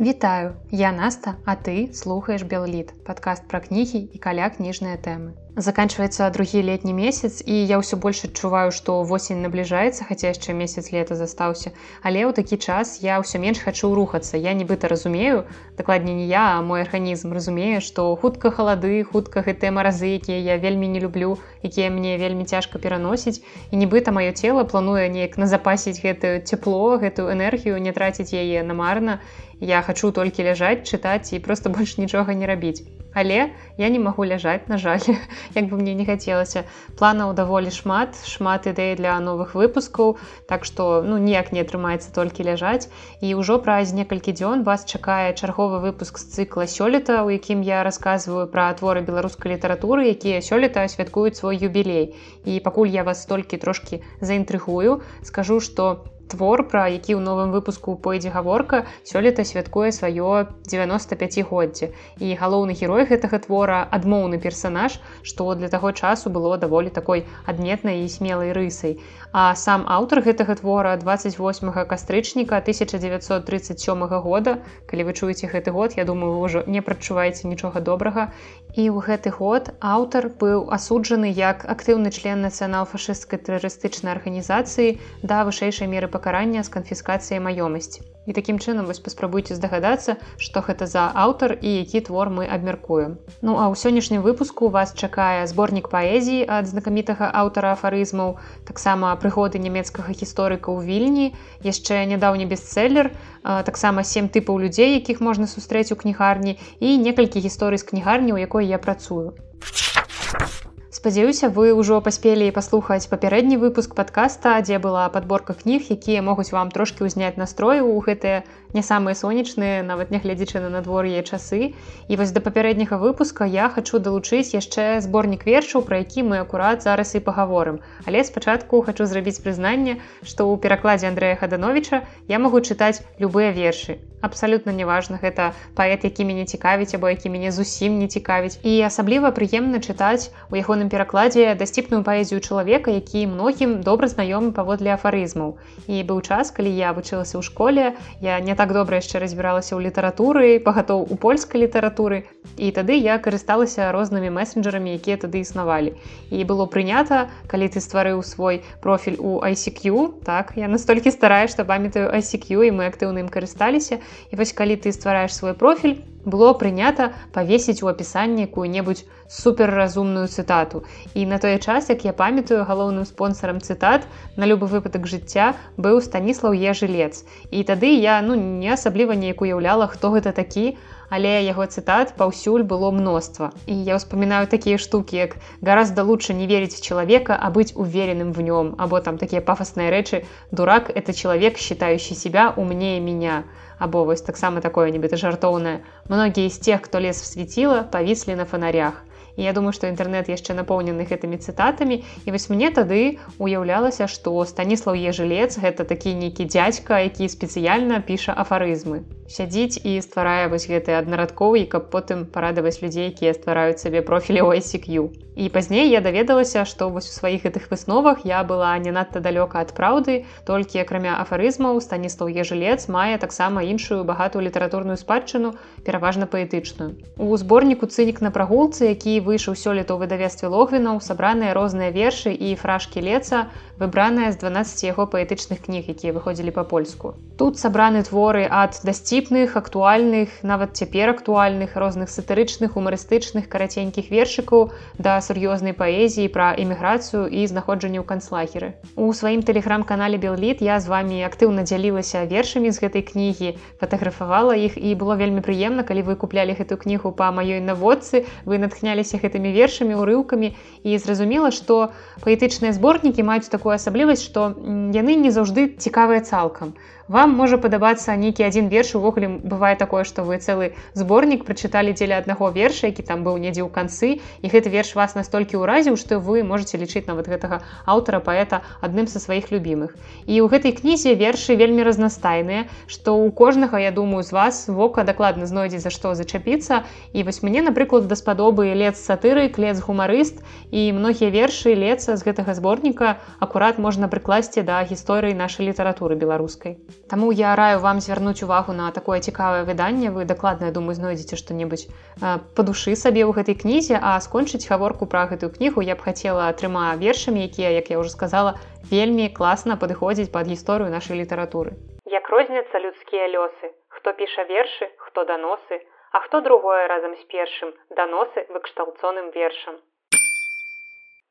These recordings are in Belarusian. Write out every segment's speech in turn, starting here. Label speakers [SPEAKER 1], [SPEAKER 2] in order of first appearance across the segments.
[SPEAKER 1] Вітаю, я Наста, а ты слухаеш Белліт, падкаст пра кнігі і каля кніжныя тэмы. Заканчваецца другі летні месяц і я ўсё больш адчуваю, што восень набліжаецца, хаця яшчэ месяц лета застаўся. Але ў такі час я ўсё менш хачу рухацца. Я нібыта разумею, дакладней не я, а мой арганізм разумее, што хутка халады, хутка гэтыя маразы, якія я вельмі не люблю, якія мне вельмі цяжка пераносіць. І нібыта маё цело плануе неяк назапасіць гэтую цепло, гэтую энергію, не траціць яе намарна. Я хачу толькі ляжаць, чытаць і проста больш нічога не рабіць. Але я не магу ляжаць на жаль як бы мне не хацелася планаў даволі шмат шмат ідэй для новых выпускаў так што ну ніяк не атрымаецца толькі ляжаць і ўжо праз некалькі дзён вас чакае чарговы выпуск з цыкла сёлета у якім я рассказываю пра творы беларускай літаратуры якія сёлета святкуюць свой юбілей і пакуль я вас толькі трошки заінтрыгую скажу что у твор пра які ў новым выпуску пойдзе гаворка сёлета святкуе сваё 95годдзе і галоўны герой гэтага твора адмоўны персанаж што для таго часу было даволі такой адметнай і смелай рысай а сам аўтар гэтага твора 28 кастрычніка 1937 года калі вы чуеце гэты год я думаю ўжо не прачуваеце нічога добрага і ў гэты год аўтар быў асуджаны як актыўны член нацыянал-фашысцкай тэрарыстычнай арганізацыі да вышэйшай меры пакарання з канфіскацыяй маёмасці. І такім чынам вось паспрабуйце здагадацца, што гэта за аўтар і які твор мы абмяркуем. Ну а ў сённяшнім выпуску вас чакае зборнік паэзіі ад знакамітага аўтара афарызмаў, таксама прыгоды нямецкага гісторыка ў вільні, яшчэ нядаўні бестселлер, таксама сем тыпаў людзей, якіх можна сустрэць у кнігарні і некалькі гісторый з кнігарні, у якой я працую спадзяюся вы ўжо паспелі паслухаць папярэдні выпуск подкаста дзе была подборка кніг якія могуць вам трошки ўзняць настрою у гэтыя не самыя сонечныя нават нягледзячы на надвор'е часы. І вось да папярэдняга выпуска я хочу далучыць яшчэ зборнік вершаў про які мы акурат зараз і паговорым але спачатку хочу зрабіць прызнанне што ў перакладзе Андрэя хадановича я магу чытаць любыя вершы абсалютна неважна гэта паэт які мяне цікавіць або які мяне зусім не цікавіць. І асабліва прыемна чытаць у ягоным перакладзе дасціпную паэзію чалавека які многім добра знаёмы паводле афарызмаў. І быў час калі я вучылася ў школе я не так добра яшчэ разбіралася ў літаратуры пагатоў у польскай літаратуры. І тады я карысталася рознымі месенджерамі якія тады існавалі. І было прынята калі ты стварыў свой профіль у ICQ так я настолькі стараю што памятаю ICQ і мы актыўным карысталіся І вось калі ты ствараеш свой профіль, было прынята павесіць у апісанні якую-небудзь суперразумную цытату. І на той час, як я памятаю галоўным спонсорам цытат на любы выпадак жыцця быў станіслаў ежылец. І тады я ну не асабліва неяк уяўляла, хто гэта такі, але яго цытат паўсюль было мноства. І я ўспамінаю такія штукі, як гораздо лучше не верить в человека, а быть уверенным в нем, або там такія пафасныя рэчы, дурак это человек, считающий себя умнее меня або вось таксама такое нібыта жартоўнае. Многія з тех хто лес в свяціла павіслі на фонарях і я думаю што інтэрнет яшчэ напоўнены гэтымі цытатамі. І вось мне тады уяўлялася што станіслаў ежылец гэта такі нейкі дзядзька які спецыяльна піша афарызмы. Сядзіць і стварае вось гэты аднарадковы каб потым парадаваць людзей якія ствараюць сабе профілі OSQ і пазней я даведалася што вось у сваіх гэтых высновах я была не надта далёка ад праўды толькі акрамя афарызмаў станіслаў ежылец мае таксама іншую багатую літаратурную спадчыну пераважна паэтычную. У зборніку цынік на прагулцы які выйшаў сёлета ў выдавестве логвінаў сабраныя розныя вершы і фражкі леца выбраная з 12 яго паэтычных кніг якія выходзілі па-польску тут сабраны творы ад дасціпных актуальных нават цяпер актуальных розных сатырычных умарыстычных караценькіх вершыкаў да сур'ёзнай паэзіі пра эміграцыю і знаходжанне ў канцлагеры у сваім тэлеграм-канале белліт я з вами актыўна дзялілася вершамі з гэтай кнігі фатаграфавала іх і было вельмі прыемна калі вы куплялі гэтую кнігу па маёй наводцы вы натхняліся дзяліліся гэтымі вершамі урыўкамі і зразумела што паэтычныя зборнікі маюць такую асаблівасць што яны не заўжды цікавыя цалкам вам можа падабацца нейкі адзін верш увогуле бывае такое што вы цэлы зборнік прачыталі дзеля аднаго верша які там быў недзе ў канцы і гэты верш вас настолькі ўразіў што вы можете лічыць нават гэтага аўтара паэта адным са сваіх любімых. І ў гэтай кнізе вершы вельмі разнастайныя што ў кожнага я думаю з вас вока дакладна знойдзе за што зачапіцца. І вось мне напрыклад даспадобы лет сатыры клец гумарыст і многія вершы лецца з гэтага зборніка акурат можна прыкласці да гісторыі нашай літаратуры беларускай Таму я раю вам звярнуць увагу на такое цікавае выданне вы дакладна думаю знойдзеце што-небудзь па душы сабе ў гэтай кнізе а скончыць гаворку пра гэтую кнігу я б хацела трыма вершамі якія як я ўжо сказала вельмі класна падыходзіць пад гісторыю нашай літаратуры. Як розняцца людскія лёсы. Хто піша вершы хто даносы. А хто другое разам з першым. Даносы выкшталцоным вершам.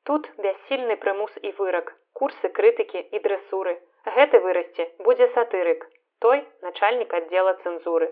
[SPEAKER 1] Тут бяссільны прымус і вырак. Курсы крытыкі і дрэсуры гэты вырасце будзе сатырык той начальнік аддзела цэнзуры.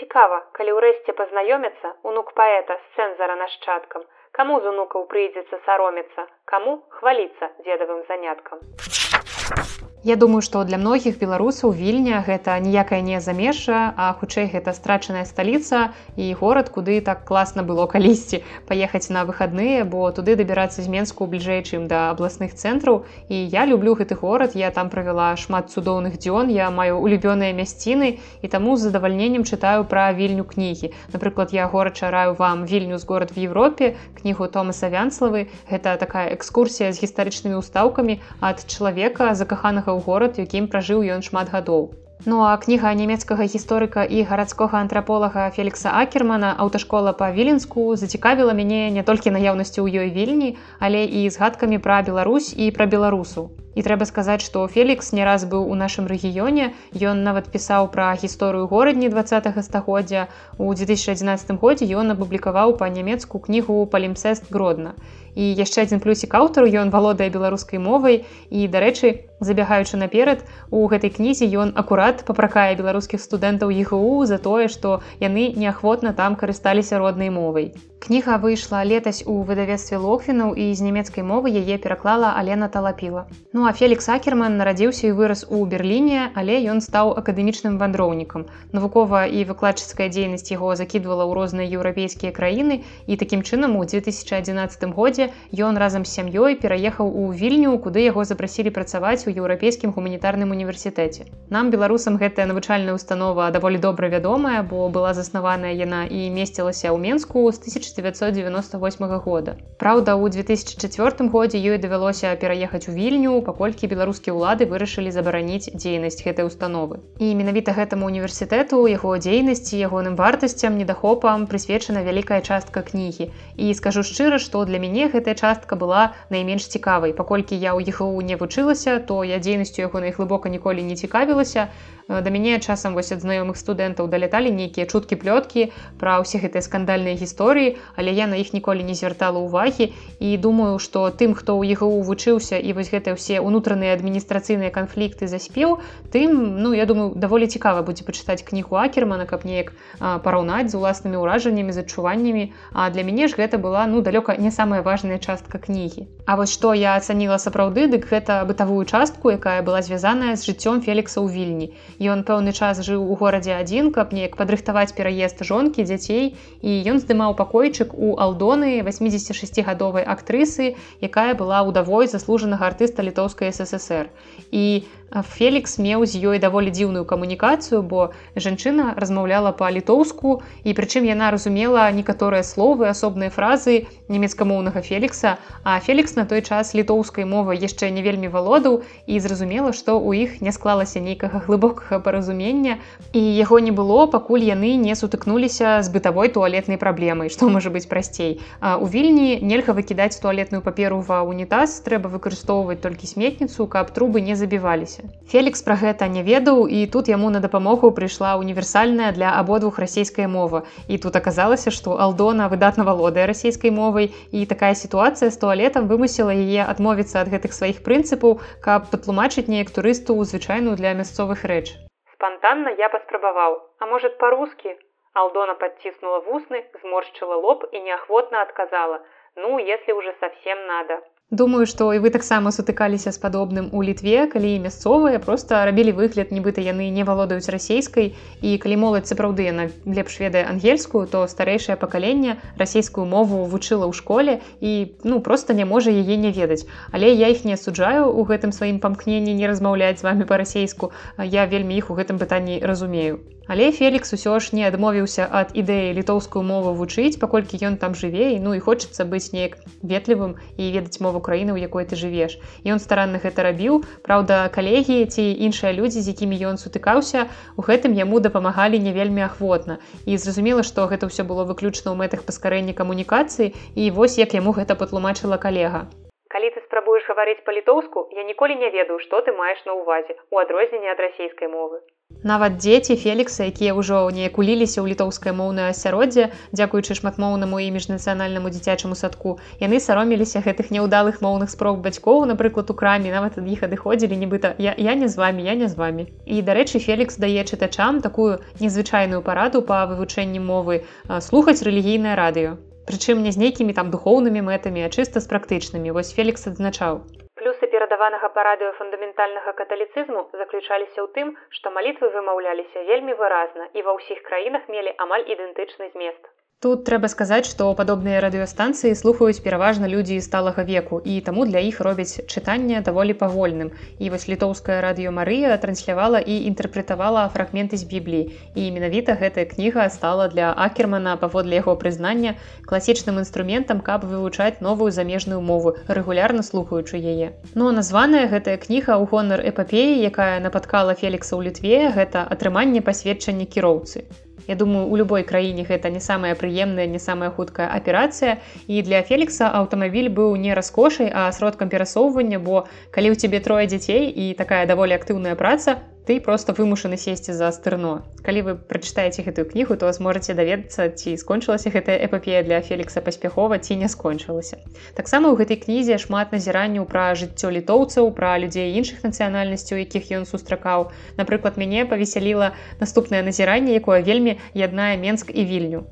[SPEAKER 1] Цікава калі ўрэшце пазнаёмяцца унук паэта з цэнзара нашчадкам каму з унукаў прыйдзецца саромецца каму хваліцца дзедавым заняткам Я думаю, што для многіх беларусаў вільня гэта ніякая не замеша, а хутчэй гэта страчаная сталіца і горад, куды так класна было калісьці паехаць на выхадныя, бо туды дабірацца з менску бліжэй, чым да абласных цэнтраў. І я люблю гэты горад, я там правяла шмат цудоўных дзён, я маю улюбёныя мясціны і таму з задавальненнем чытаю пра вільню кнігі. Напрыклад, я горача раю вам вільню з горад в Еўропе, кнігу Тома Савянславы. Гэта такая экскурсія з гістарычнымі ўстаўкамі ад чалавека закаханага ў горад, якім пражыў ён шмат гадоў. Ну а кніга нямецкага гісторыка і гарадскога антраполага Фелікса Акермана аўташкола па віленску зацікавіла мяне не толькі наяўнасцю ў ёй вільні, але і згадкамі пра Беларусь і пра беларусу. І трэба сказаць, што Фелікс не раз быў у нашым рэгіёне. Ён нават пісаў пра гісторыю горадні два стагоддзя. У 2011 годзе ён апублікаваў па-нямецку кнігу палімсэст гродна і яшчэ адзін плюсік аўтару ён валодае беларускай мовай. І дарэчы забягаючы наперад у гэтай кнізе ён акурат папракае беларускіх студэнтаў егу за тое што яны неахвотна там карысталіся роднай мовай. Кніга выйшла летась у выдавецтве лохвінаў і з нямецкай мовы яе пераклала алена талапіла. Ну а фелікс акерман нарадзіўся і вырас у берерліне але ён стаў акадэмічным вандроўнікам. Навукова і выкладчыцкая дзейнасць яго закідвала ў розныя еўрапейскія краіны. І такім чынам у 2011 годзе ён разам з сям'ёй пераехаў у вільню куды яго запрасілі працаваць у еўрапейскім гуманітарным універсітэце. Нам беларусам гэтая навучальная установа даволі добра вядомая бо была заснаваная яна і месцілася ў менску з 1998 года. Праўда у 2004 годзе ёй давялося пераехаць у вільню паколькі беларускія ўлады вырашылі забараніць дзейнасць гэтай установы. І менавіта гэтаму універсітэту яго дзейнасці ягоным вартасцям недахопам прысвечана вялікая частка кнігі. І скажу шчыра што для мяне гэтая частка была найменш цікавай. Паколькі я ў еху не вучылася то я дзейнасцю яго найглыбока ніколі не цікавілася. Э, да мяне часам вось ад знаёмых студэнтаў даляталі нейкія чуткі плёткі пра ўсе гэтыя скандальныя гісторыі але я на іх ніколі не звяртала ўвагі. І думаю што тым хто ў ігу вучыўся і вось гэтыя ўсе ўнутраныя адміністрацыйныя канфлікты заспеў тым ну я думаю даволі цікава будзе пачытаць кнігу акермана каб неяк параўнаць з уласнымі ўражаннямі з адчуваннямі. А для мяне ж гэта была ну далёка не самая важная частка кнігі А вось што я ацаніла сапраўды дык гэта бытавую частку якая была звязаная з жыццём фелікса ў вільні Ён пэўны час жыў у горадзе адзін, каб неяк падрыхтаваць пераезд жонкі дзяцей і ён здымаў пакойчык у алдоны 86гадовай актрысы, якая была ўдавой заслужанага артыста літоўскай ССР. І Фелікс меў з ёй даволі дзіўную камунікацыю, бо жанчына размаўляла па-літоўску і прычым яна разумела некаторыя словы, асобныя фразы нямецкамоўнага Фелікса, а Фелікс на той час літоўскай мовы яшчэ не вельмі валодаў і зразумела, што ў іх не склалася нейкага глыбокага паразумення і яго не было, пакуль яны не сутыкнуліся з бытавой туалетнай праблемай, што можа быць прасцей. А у вільні нельга выкідаць туалетную паперу ва унітаз, трэба выкарыстоўваць толькі сметніцу, каб трубы не забіваліся беларусі фелікс пра гэта не ведаў і тут яму на дапамогу прыйшла універсальная для абодвух расійская мова. І тут аказалася што алдона выдатна валодае расійскай мовай і такая сітуацыя з туалетам вымусіла яе адмовіцца ад гэтых сваіх прынцыпаў каб патлумачыць неяк турысту ў звычайную для мясцовых рэч. Спонтанна я паспрабаваў а может по-рускі алдона подціснула вусны зморшчыла лоб і неахвотна адказала ну если уже совсем надо Думаю, што і вы таксама сутыкаліся з падобным у літве, калі мясцовыя проста рабілі выгляд, нібыта яны не валодаюць расійскай і калі моладзь сапраўды яна лепш ведае ангельскую, то старэйшае пакаленне расійскую мову вучыла ў школе і ну проста не можа яе не ведаць. Але я іх не асуджаю у гэтым сваім памкненні не размаўляць з вами па-расейску. Я вельмі іх у гэтым пытанні разумею. Але Фелікс усё ж не адмовіўся ад ідэі літоўскую мову вучыць, паколькі ён там жыве і ну і хочацца быць неяк ветлівым і ведаць мову краіны, у якой ты жывеш. Ён старанна гэта рабіў. Праўда, калегі ці іншыя людзі, з якімі ён сутыкаўся, у гэтым яму дапамагалі не вельмі ахвотна. І зразумела, што гэта ўсё было выключна ў мэтах паскарэння камунікацыі і вось як яму гэта патлумачыла калега. Калі ты спрабуеш гаварыць па-літоўску, я ніколі не ведаю, што ты маеш на ўвазе у адрозненне ад расійскай мовы. Нават дзеці Фелікса, якія ўжо не куліліся ў літоўскае моўнае асяроддзе, дзякуючы шматмоўнаму і міжнацыянальнаму дзіцячаму садку, яны сароміліся гэтых няўдалых моўных спроб бацькоў, напрыклад, у краме нават ад іх адыходзілі нібыта я, я не з вами, я не з вами. І дарэчы, Фелікс дае чытачам такую незвычайную параду па вывучэнні мовы слухаць рэлігійнае радыё. Прычым не з нейкімі там духоўнымі мэтамі, а чыста з практычнымі. Вось Фелікс адзначаў. Плюсы перадаванага па радыё фундаментальнага каталіцызму заключаліся ў тым, што малітвы вымаўляліся вельмі выразна і ва ўсіх краінах мелі амаль ідэнтычны змест. Тут трэба сказаць, што падобныя радыёстанцыі слухаюць пераважна людзі сталага веку і таму для іх робяць чытанне даволі павольным. І вось літоўская радыёмарыя транслявала і інтэрпрэтавала фрагменты з бібліі. І менавіта гэтая кніга стала для акермана паводле яго прызнання класічным інструментам, каб вывучаць новую замежную мову, рэгулярна слухаючы яе. Ну названая гэтая кніга ў гонар эпапеі, якая напаткала Фелікса ў літве, гэта атрыманне пасведчання кіроўцы. Я думаю, у любой краіне гэта не самая прыемная, не самая хуткая аперацыя. І для Фелікса аўтамабіль быў не раскошай, а сродкам перасоўвання, бо калі ў цябе трое дзяцей і такая даволі актыўная праца, ты просто вымушаны сесці за стырно калі вы прачытаеце гэтую кнігу то зможаце даведацца ці скончылася гэтая эпапея для фелікса паспяхова ці не скончылася таксама ў гэтай кнізе шмат назіранняў пра жыццё літоўцаў пра людзей іншых нацыянальнасцяў якіх ён сустракаў. Напрыклад мяне павесяліла наступнае назіранне якое вельмі яднае менск і вільню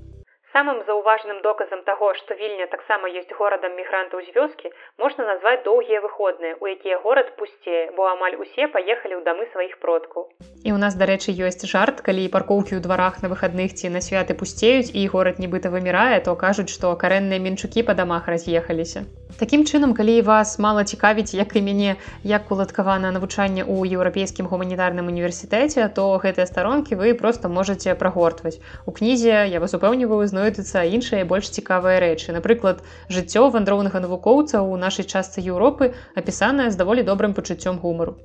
[SPEAKER 1] Самым заўважным доказам таго, што вільня таксама ёсць горадам мігрантаў з вёскі, можна назваць доўгія выходныя, у якія горад пусцее, бо амаль усе паехалі ў дамы сваіх продкаў. І ў нас, дарэчы, ёсць жарт, калі паркоўкі ў дварах на выхадных ці на святы пусцеюць і горад нібыта вымірае, то кажуць, што карэнныя менчукі па дамах раз'ехаліся. Такім чынам, калі вас мала цікавіць, як і мяне як уладкавана навучанне ў еўрапейскім гуманітарным універсітэце, то гэтыя старонкі вы проста можете прагортваць. У кнізе я вас упэўніваю знойдуцца іншыя больш цікавыя рэчы. Напрыклад, жыццё вандроўнага навукоўца ў нашай частцы Еўропы апісанае з даволі добрым пачуццём гумару.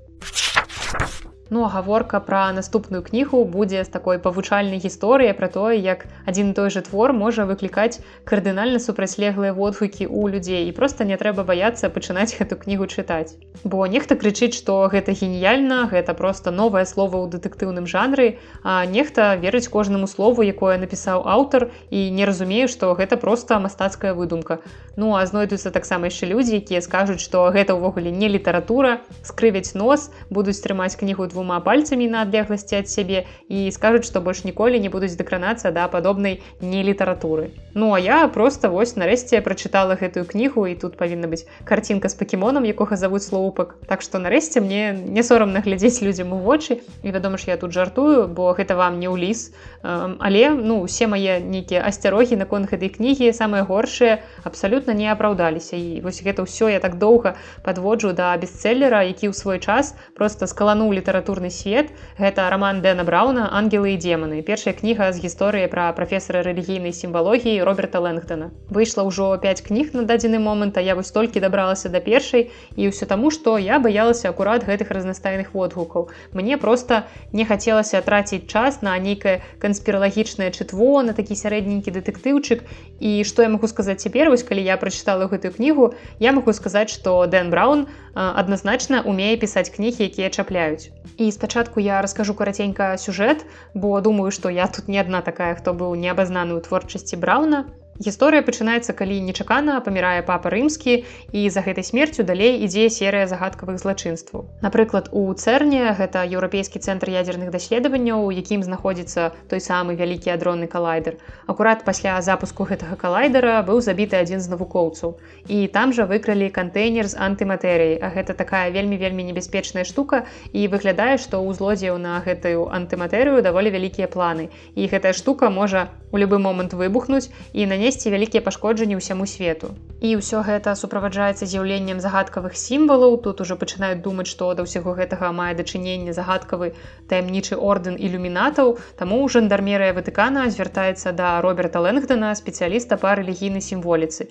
[SPEAKER 1] Ну гаворка пра наступную кнігу будзе з такой павучальнай гісторыяй пра тое, як адзін той жа твор можа выклікаць кардынальна супрацьлеглыя водгукі ў людзей і проста не трэба баяцца пачынаць гэту кнігу чытаць. Бо нехта крычыць, што гэта геніяльна, гэта проста новае слово ў дэтэктыўным жанры, а нехта верыць кожнаму слову, якое напісаў аўтар і не разумею, што гэта проста мастацкая выдумка. Ну а знойдуцца таксама яшчэ людзі, якія скажуць, што гэта ўвогуле не літаратура, скрывяць нос, будуць трымаць кнігу двух двума пальцамі на адлегласці ад сябе і скажуць, што больш ніколі не будуць дакранацца да падобнай не літаратуры. Ну а я просто вось нарэшце прачытала гэтую кнігу і тут павінна быць карцінка з пакемонам, якога завуць слоупак. Так што нарэшце мне не сорамна глядзець людзям у вочы і вядома ж я тут жартую, бо гэта вам не ў ліс. Але ну усе мае нейкія асцярогі наконт гэтай кнігі самыя горшыя абсалютна не апраўдаліся і вось гэта ўсё я так доўга падводжу да бестселлера, які ў свой час просто скалануў літаратуру літаратурны свет гэта роман дэна брауна ангелы і демоны першая кніга з гісторыі пра прафесара рэлігійнай сімвалогіі роберта лэнгтона. Выйшла ўжо 5 кніг на дадзены момант а я вось толькі дабралася да першай. І ўсё таму што я баялася акурат гэтых разнастайных водгукаў. Мне просто не хацелася траціць час на нейкае канспіралагічнае чытво на такі сярэдненькі дэтэктыўчык. І што я магу сказаць цяпер? Вось калі я прачытала гэтую кнігу я магу сказаць што дэн браун адназначна умее пісаць кнігі якія чапляюць І спачатку я раскажу караценька сюжэт, бо думаю, што я тут не адна такая, хто быў неабазнаны ў творчасці брауна. Гісторыя пачынаецца, калі нечакана памірае папа рымскі і за гэтай смерцю далей ідзе серыя загадкавых злачынстваў. Напрыклад, у цэрне гэта еўрапейскі цэнтр ядзерных даследаванняў, у якім знаходзіцца той самы вялікі адронны калайдер. Акурат пасля запуску гэтага калайдера быў забіты адзін з навукоўцаў. І там жа выкралі кантэйнер з антыматэрыяй. А гэта такая вельмі вельмі небяспечная штука і выглядае, што ў злодзеяў на гэтую антыматэрыю даволі вялікія планы. І гэтая штука можа у любы момант выбухнуць і на ней нанесці вялікія пашкоджанні ўсяму свету. І ўсё гэта суправаджаецца з'яўленнем загадкавых сімвалаў. Тут ужо пачынаюць думаць што да ўсяго гэтага мае дачыненне загадкавы таямнічы ордэн ілюмінатаў. Таму ў жандармерыя ватыкана звяртаецца да роберта лэнгдена спецыяліста па рэлігійнай сімволіцы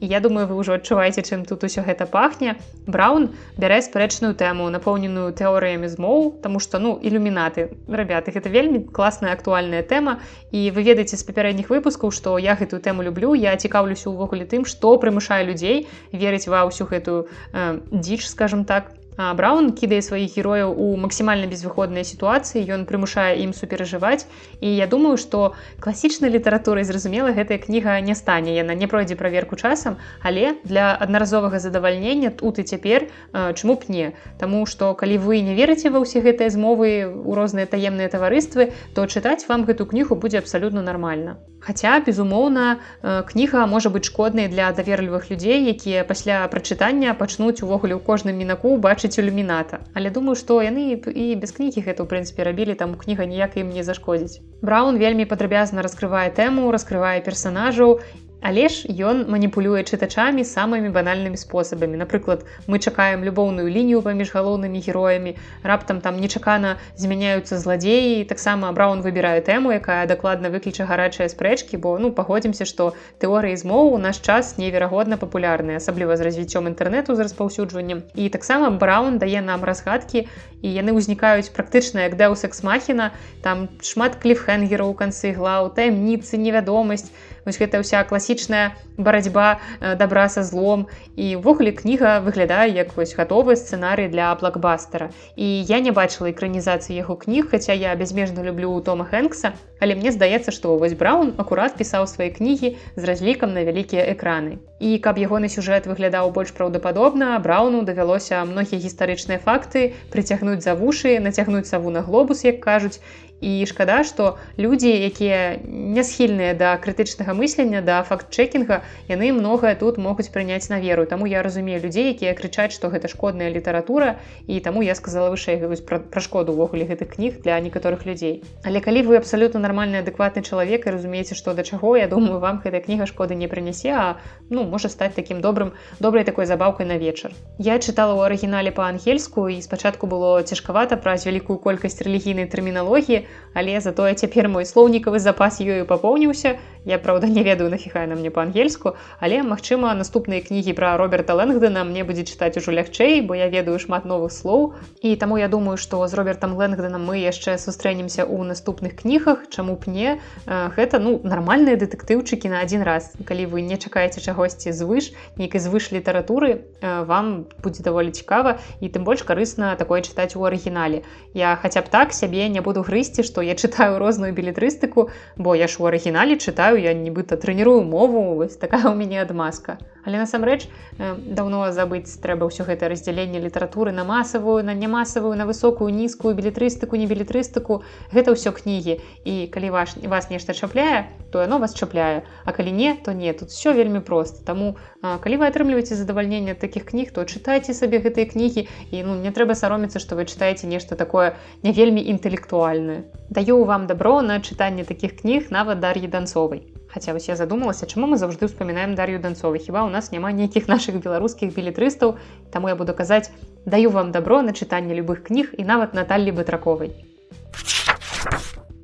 [SPEAKER 1] я думаю вы ўжо адчуваеце чым тут усё гэта пахне. Браун бярэ спрэчную тэму напоўненую тэорыямі змоў тому что ну ілюмінаты. Рабяты гэта вельмі класная актуальная тэма. І вы ведаеце з папярэдніх выпускаў што я гэтую тэму люблю. Я цікаўлюся ўвогуле тым што прымушае людзей верыць ва ўсю гэтую э, дзіч скажем так Браун кідае сваіх герояў у максімальна безвыходныя сітуацыі ён прымушае ім суперажываць і я думаю што класічнай літаратурай зразумела гэтая кніга не стане яна не пройдзе праверку часам але для аднаразовага задавальнення тут і цяпер чаму б не. Таму што калі вы не верыце ва ўсе гэтыя змовы у розныя таемныя таварыствы то чытаць вам гэту кнігу будзе абсалютна нармальна Хаця безумоўна кніга можа быць шкоднай для даверлівых людзей якія пасля прачытання пачнуць увогуле ў кожным мінаку бачыць ілюміната. Але думаю што яны і без кнігі гэта ў прынцыпе рабілі там кніга ніяк ім не зашкодзіць. Браун вельмі падрабязна раскрывае тэму раскрывае персонажаў Але ж ён маніпулюе чытачамі самымі банальнымі спосабамі. Напрыклад, мы чакаем любоўную лінію паміж галоўнымі героямі. раптам там нечакана змяняюцца зладзеі. таксама Браўн выбірае тэму, якая дакладна выкліча гарачыя спрэчкі, бо ну пагодзімся, што тэорыі змоў у наш час неверагодна папулярныя, асабліва з развіццём інтэрнэту з распаўсюджваннем. І таксама Браўн дае нам разгадкі і яны ўзнікаюць практычна як дэусексмахіна, там шмат кліфхенгераў у канцы глаў, таямніцы, невядомасць, вось гэта ўся класічная барацьба э, добра са злом. І ўвогуле кніга выглядае як вось гатовы сцэнарый для блокбастера і я не бачыла экранізацыі яго кніг хаця я бязмежна люблю тома хэнкса але мне здаецца што вось браун акурат пісаў свае кнігі з разлікам на вялікія экраны. І каб ягоны сюжэт выглядаў больш праўдападобна брауну давялося многія гістарычныя факты прыцягнуць за вушы нацягнуць саву на глобус як кажуць і шкада што людзі якія не схільныя да крытычнага мыслення да факт-чекінга яны многае тут могуць прыняць на веру. Таму я разумею людзей якія крычаць што гэта шкодная літаратура і таму я сказала вышэй пра, пра шкоду ўвогуле гэтых кніг для некаторых людзей. Але калі вы абсалютна нармальны адэкватны чалавек і разумееце што да чаго я думаю вам гэтая кніга шкоды не прынясе а ну можа стаць таким добрым добрай такой забаўкай на вечар. Я чытала ў арыгінале па-ангельску і спачатку было цяжкавата праць вялікую колькасць рэлігійнай тэрміналогіі але затое цяпер мой слоўнікавы запас ёю папоўніўся. Я правда не ведаю нафіхай на мне па-ангельску але магчыма наступныя кнігі пра роберта лэнгдена мне будзе чытаць ужо лягчэй бо я ведаю шмат новых слоў. І таму я думаю што з робертам лэнгденам мы яшчэ сустрэнемся ў наступных кнігах чаму б не. Гэта ну нармальныя дэтэктыўчыкі на адзін раз. Калі вы не чакаеце чагосьці звыш нейкай звыш літаратуры вам будзе даволі цікава і тым больш карысна такое чытаць у арыгінале. Я хаця б так сябе не буду грысці што я чытаю розную білетрыстыку бо я ж у арыгінале чытаю я нібыта трэнірую мову вось такая ў мяне адмазка але насамрэч э, даўно забыць трэба ўсё гэта раздзяленне літаратуры на масавую на нямасавую на высокую нізкую білетрыстыку не білетрыстыку гэта ўсё кнігі. І калі ваш вас нешта чапляе то яно вас чапляе. А калі не то не. Тут все вельмі проста. Таму калі вы атрымліваеце задавальнення таких кніг то чытайце сабе гэтыя кнігі. І ну не трэба сароміцца што вы чытаеце нешта такое не вельмі інтэлектуальнае. Даю вам добро на чытанне таких кніг нават дар'і данцовай Хаця вось я задумалася, чаму мы заўжды ўспамінаем дар'ю данцовы. Хіба ў нас няма нейкіх нашых беларускіх білетрыстаў, Таму я буду казаць, даю вам добро на чытанне любых кніг і нават Наталлі бытраковай.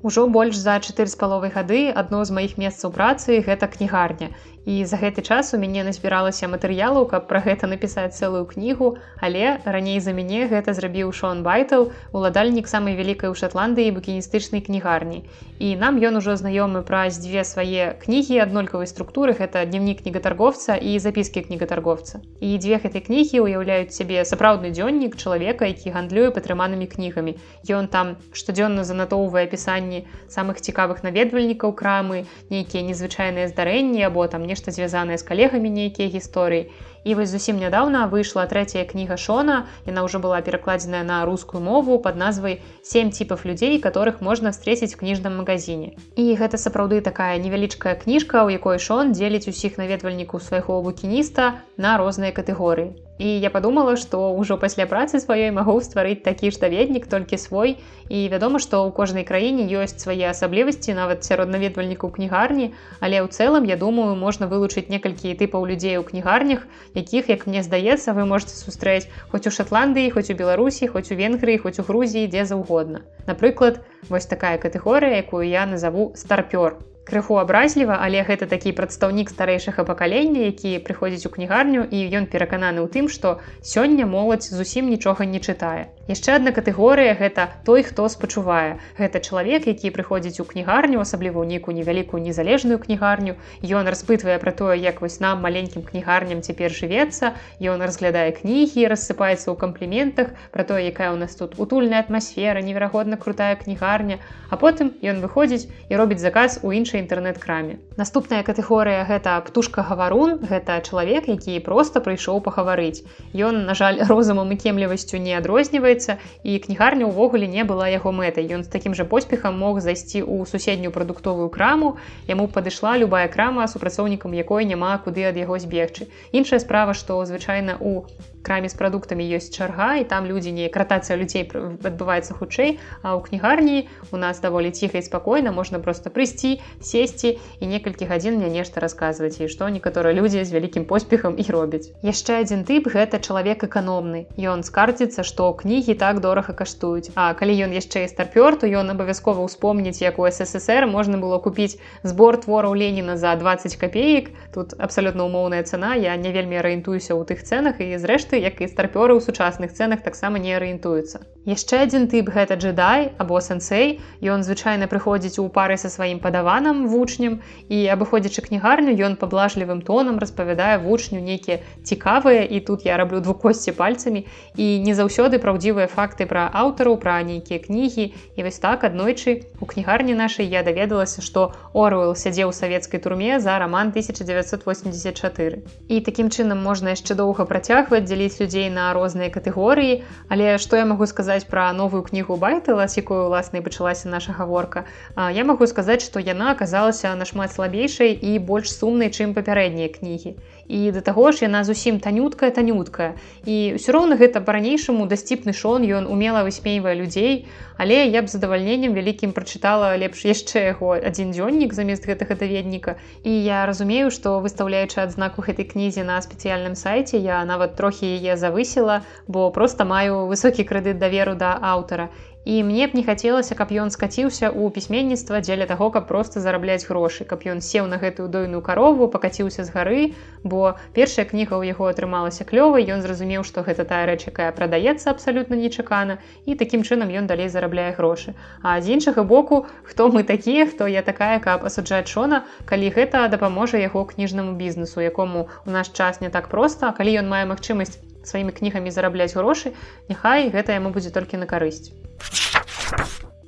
[SPEAKER 1] Ужо больш за чатыры з паловай гады адно з маіх месцаў працы гэта кнігарня і за гэты час у мяне назбіралася матэрыялу каб пра гэта напісаць цэлую кнігу. Але раней за мяне гэта зрабіў шон байтл уладальнік самай вялікай у шотландыі букіністычнай кнігарні. І нам ён ужо знаёмы праз дзве свае кнігі аднолькавай структуры. Гэта дневнік кнігатарговца і запіскі кнігатарговца і дзве гэтай кнігі ўяўляюць сябе сапраўдны дзённік чалавека які гандлюе патрыманымі кнігамі. Ён там штодзённа занатоўвае апісанні самых цікавых наведвальнікаў крамы нейкія незвычайныя здарэнні або там не нешта звязанае з калегамі нейкія гісторыі і вось зусім нядаўна выйшла трэцяя кніга шона яна ўжо была перакладзеная на рускую мову под назвай семь типов людзей которых можна встретить в кніжным магазине і гэта сапраўды такая невялічкая кніжка у якой шон дзеліць усіх наведвальнікаў свайго букініста на розныя катэгорыі І я подумала, што ўжо пасля працы сваёй магу стварыць такі ж даведнік толькі свой. І вядома, што ў кожнай краіне ёсць свае асаблівасці нават сярод наведвальнікаў кнігарні, Але ў цэлым я думаю, можна вылучыць некалькі тыпаў людзей у кнігарнях, якіх, як мне здаецца, вы можете сустрэць хоць у Шатландыі, хоць у Беларусі, хоць у Венгрыі, хоць у Грузіі, дзе заўгодна. Напрыклад, вось такая катэгорыя, якую я назову старпёр крыху абразліва але гэта такі прадстаўнік старэйшага пакалення які прыходзіць у кнігарню і ён перакананы ў тым што сёння моладзь зусім нічога не чытае. Яшчэ адна катэгорыя гэта той хто спачувае. Гэта чалавек які прыходзіць у кнігарню асабліва ў нейкую невялікую незалежную кнігарню. Ён распытвае пра тое як вось нам маленькім кнігарням цяпер жывецца. Ён разглядае кнігі рассыпаецца ў кампліментах пра тое якая у нас тут утульная атмасфера неверагодна крутая кнігарня. А потым ён выходзіць і робіць заказ у іншай іншай інтэрнэт-краме. Наступная катэгорыя гэта птушка гаварун, гэта чалавек, які проста прыйшоў пахаварыць. Ён, на жаль, розумам і кемлівасцю не адрозніваецца і кнігарня ўвогуле не была яго мэтай. Ён з такім жа поспехам мог зайсці ў суседнюю прадуктовую краму. Яму падышла любая крама супрацоўнікам якой няма куды ад яго збегчы. Іншая справа, што звычайна у краме з прадуктамі ёсць чарга і там людзі не кратацыя людзей адбываецца хутчэй а ў кнігарні у нас даволі ціха і спакойна можна просто прыйсці сесці і некалькі гадзін мне нешта расказваць і што некаторыя людзі з вялікім поспехам і робяць. Яшчэ адзін тып гэта чалавек эканомны. Ён скардзіцца што кнігі так дорага каштуюць. А калі ён яшчэ і старпёр то ён абавязкова ўспомніць як у ссср можна было купіць збор твораў леніна за 20 копеек тут абсалютна умоўная цана я не вельмі арыентуюся ў тых цэнах і зрэшты продукты як і старпёры ў сучасных цэнах таксама не арыентуюцца. Яшчэ адзін тып гэта джедай або сэнсей ён звычайна прыходзіць у пары са сваім падаванам вучнем і абыходзячы кнігарню ён паблажлівым тонам распавядае вучню нейкія цікавыя і тут я раблю двукосці пальцамі і не заўсёды праўдзівыя факты пра аўтараў пра нейкія кнігі. І вось так аднойчы у кнігарні нашай я даведалася што орвел сядзеў у савецкай турме за роман 1984 і такім чынам можна яшчэ доўга працягваць дзелі падзяліць людзей на розныя катэгорыі. Але што я магу сказаць пра новую кнігу байтыла з якой уласна пачалася наша гаворка? Я магу сказаць што яна аказалася нашмат слабейшай і больш сумнай чым папярэднія кнігі і да таго ж яна зусім танюткая танюткая. І ўсё роўна гэта па-ранейшаму дасціпны шон ён умела высмейвае людзей але я б задавальненнем вялікім прачытала лепш яшчэ яго адзін дзённік замест гэтага даведніка. І я разумею што выстаўляючы адзнаку гэтай кнізе на спецыяльным сайце я нават трохі яе завысіла бо просто маю высокі крэдыт даверу да аўтара і мне б не хацелася каб ён скаціўся ў пісьменніцтва дзеля таго каб просто зарабляць грошы каб ён сеў на гэтую дойную карову пакаціўся з гары бо першая кніга ў яго атрымалася клёвай ён зразумеў што гэта тая рэч якая прадаецца абсалютна нечакана і такім чынам ён далей зарабляе грошы. А з іншага боку хто мы такія хто я такая каб асуджаць шона калі гэта дапаможа яго кніжнаму бізнесу якому у наш час не так проста калі ён мае магчымасць сваімі кнігамі зарабляць грошы няхай гэта яму будзе толькі на карысць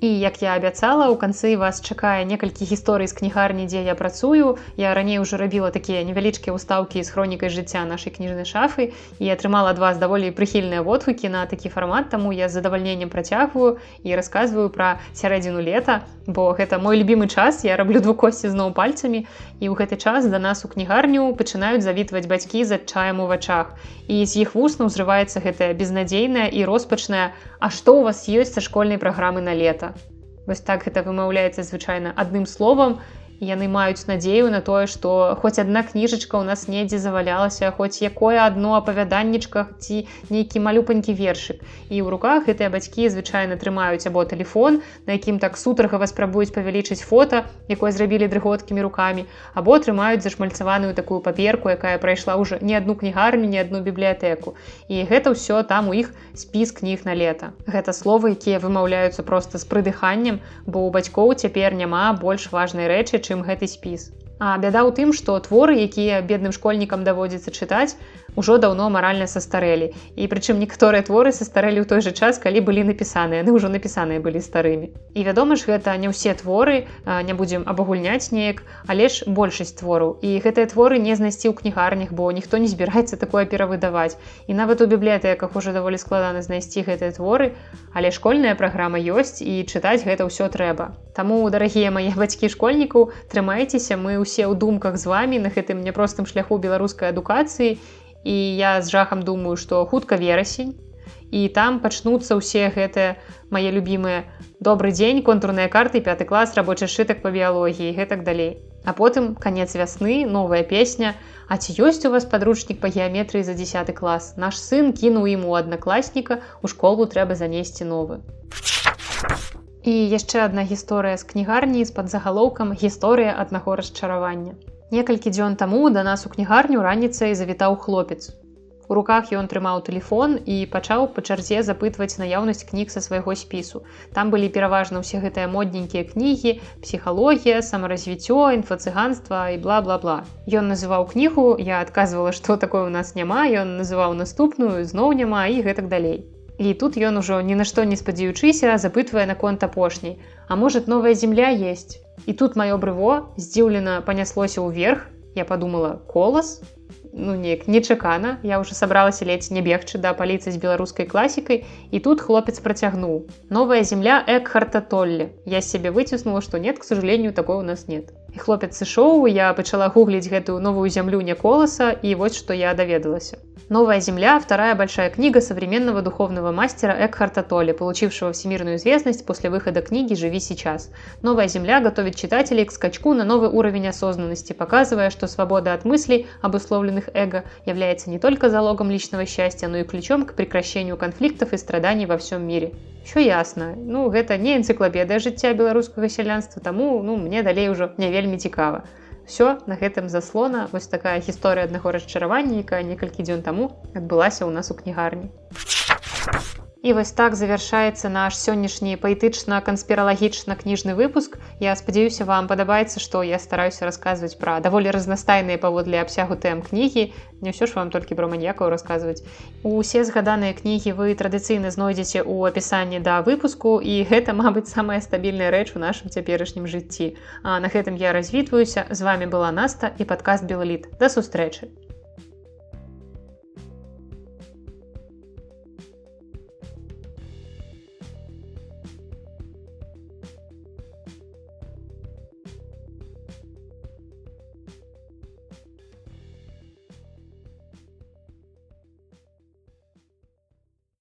[SPEAKER 1] І як я абяцала у канцы вас чакае некалькі гісторый з кнігарні дзе я працую. Я раней уже рабіла такія невялічкія ўстаўкі з хронікай жыцця нашай кніжнай шафы і атрымала ад вас даволі прыхільныя водгукі на такі фармат таму я з задавальненнем працягваю і расказваю пра сярэдзіну лета бо гэта мой любімы час я раблю двукосці зноў пальцамі. І ў гэты час да нас у кнігарню пачынаюць завітваць бацькі з адчаем у вачах. І з іх вусна ўзрываецца гэтая безнадзейная і роспачная А што у вас ёсць са школьнай праграмы на лета Вось так гэта вымаўляецца звычайна адным словам яны маюць надзею на тое што хоць адна кніжачка ў нас недзе завалялася хоць якое адно апавяданнічках ці нейкі малюпанькі вершык. І ў руках гэтыя бацькі звычайна трымаюць або телефон на якім так сутаргава спрабуюць павялічыць фото якое зрабілі дрыготкімі руками або трымаюць зашмальцаваную такую паперку якая прайшла ўжо не адну кнігарню не адну бібліятэку. І гэта ўсё там у іх спіс кніг на лета. Гэта словы якія вымаўляюцца просто з прыдыханнем бо у бацькоў цяпер няма больш важнай рэчы чым гэты спіс. А бяда ў тым, што творы, якія бедным школьнікам даводзіцца чытаць, ужо даўно маральна састарэлі. І прычым некаторыя творы састарэлі ў той жа час калі былі напісаныя. Яны ўжо напісаныя былі старымі. І вядома ж гэта не ўсе творы не будзем абагульняць неяк але ж большасць твораў. І гэтыя творы не знайсці ў кнігарнях бо ніхто не збіраецца такое перавыдаваць. І нават у бібліятэках уже даволі складана знайсці гэтыя творы але школьная праграма ёсць і чытаць гэта ўсё трэба. Таму дарагія мае бацькі школьнікаў трымайцеся мы ўсе ў думках з вами на гэтым няпростым шляху беларускай адукацыі. І я з жахам думаю што хутка верасень і там пачнуцца ўсе гэтыя мае любімыя добрый дзень контурныя карты пяты клас рабочы сшытак па біялогіі гэтак далей. А потым канец вясны новая песня А ці ёсць у вас падручнік па геаметрыі за 10 клас? Наш сын кінуў ім у аднакласніка у школу трэба занесці новы і яшчэ адна гісторыя з кнігарні з-пад загалоўкам гісторыя аднаго расчаравання Некалькі дзён таму да нас у кнігарню раніцай завітаў хлопец. У руках ён трымаў тэлефон і пачаў па чарзе запытваць наяўнасць кніг са свайго спісу. Там былі пераважна ўсе гэтыя модненькія кнігі, псіхалогія, самаразвіццё, інфацыганства і бла-бла-бла. Ён называў кнігу, я адказвала, што такое ў нас няма, ён называў наступную, зноў няма і гэтак далей. І тут ён ужо ні на што не спадзяючыся, запытвае наконт апошняй. А может новая земля есть? І тут маё брыво здзіўлена паняслося ўверх. Я подумала колас? Ну неяк нечакана. Я уже сабралася ледзь не бегчы да паліцы з беларускай класікай і тут хлопец працягнуў. Новая земля экхарта толле я себе выціснула что нет к сожалению такого у нас нет і хлопец сышоў я пачала гугліць гэтую новую зямлю не коласа і вось что я даведалася Новая Земля – вторая большая книга современного духовного мастера Экхарта Толли, получившего всемирную известность после выхода книги «Живи сейчас». Новая Земля готовит читателей к скачку на новый уровень осознанности, показывая, что свобода от мыслей, обусловленных эго, является не только залогом личного счастья, но и ключом к прекращению конфликтов и страданий во всем мире. Все ясно. Ну, это не энциклопедия жыцця белорусского селянства, тому ну, мне далей уже не вельмі цікава все на гэтым заслона. Вось такая гісторыя аднаго расчаравання якая некалькі дзён таму адбылася ў нас у кнігарні І вось так завяршаецца наш сённяшні паэтычна-канспіралагічна кніжны выпуск. Я спадзяюся, вам падабаецца, што я стараюся расказваць пра даволі разнастайныя паводле абсягу тэм кнігі. Не ўсё ж вам толькі пра маньякаў расказваць. Усе згаданыя кнігі вы традыцыйна знойдзеце ў апісанні да выпуску і гэта, мабыць, самая стабільная рэч у нашым цяперашнім жыцці. А на гэтым я развітваюся. З вами была Наста і падкаст Белаліт. Да сустрэчы.